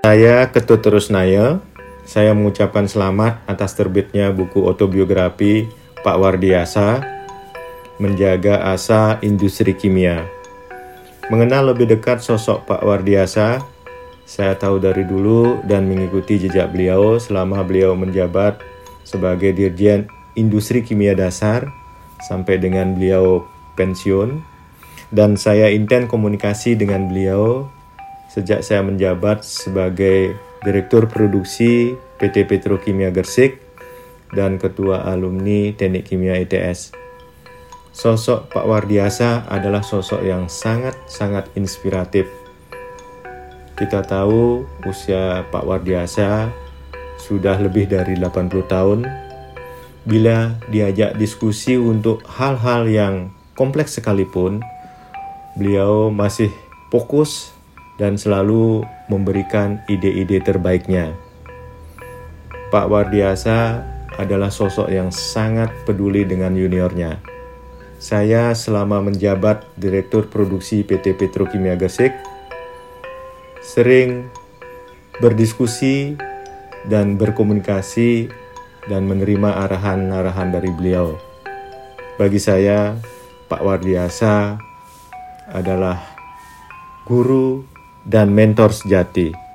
Saya Ketut Terusnaya. Saya mengucapkan selamat atas terbitnya buku autobiografi Pak Wardiasa, Menjaga Asa Industri Kimia. Mengenal lebih dekat sosok Pak Wardiasa, saya tahu dari dulu dan mengikuti jejak beliau selama beliau menjabat sebagai Dirjen Industri Kimia Dasar sampai dengan beliau pensiun dan saya intent komunikasi dengan beliau sejak saya menjabat sebagai Direktur Produksi PT Petrokimia Gersik dan Ketua Alumni Teknik Kimia ITS. Sosok Pak Wardiasa adalah sosok yang sangat-sangat inspiratif. Kita tahu usia Pak Wardiasa sudah lebih dari 80 tahun. Bila diajak diskusi untuk hal-hal yang kompleks sekalipun, beliau masih fokus dan selalu memberikan ide-ide terbaiknya. Pak Wardiasa adalah sosok yang sangat peduli dengan juniornya. Saya selama menjabat Direktur Produksi PT Petrokimia Gresik sering berdiskusi dan berkomunikasi dan menerima arahan-arahan dari beliau. Bagi saya, Pak Wardiasa adalah guru dan mentor sejati.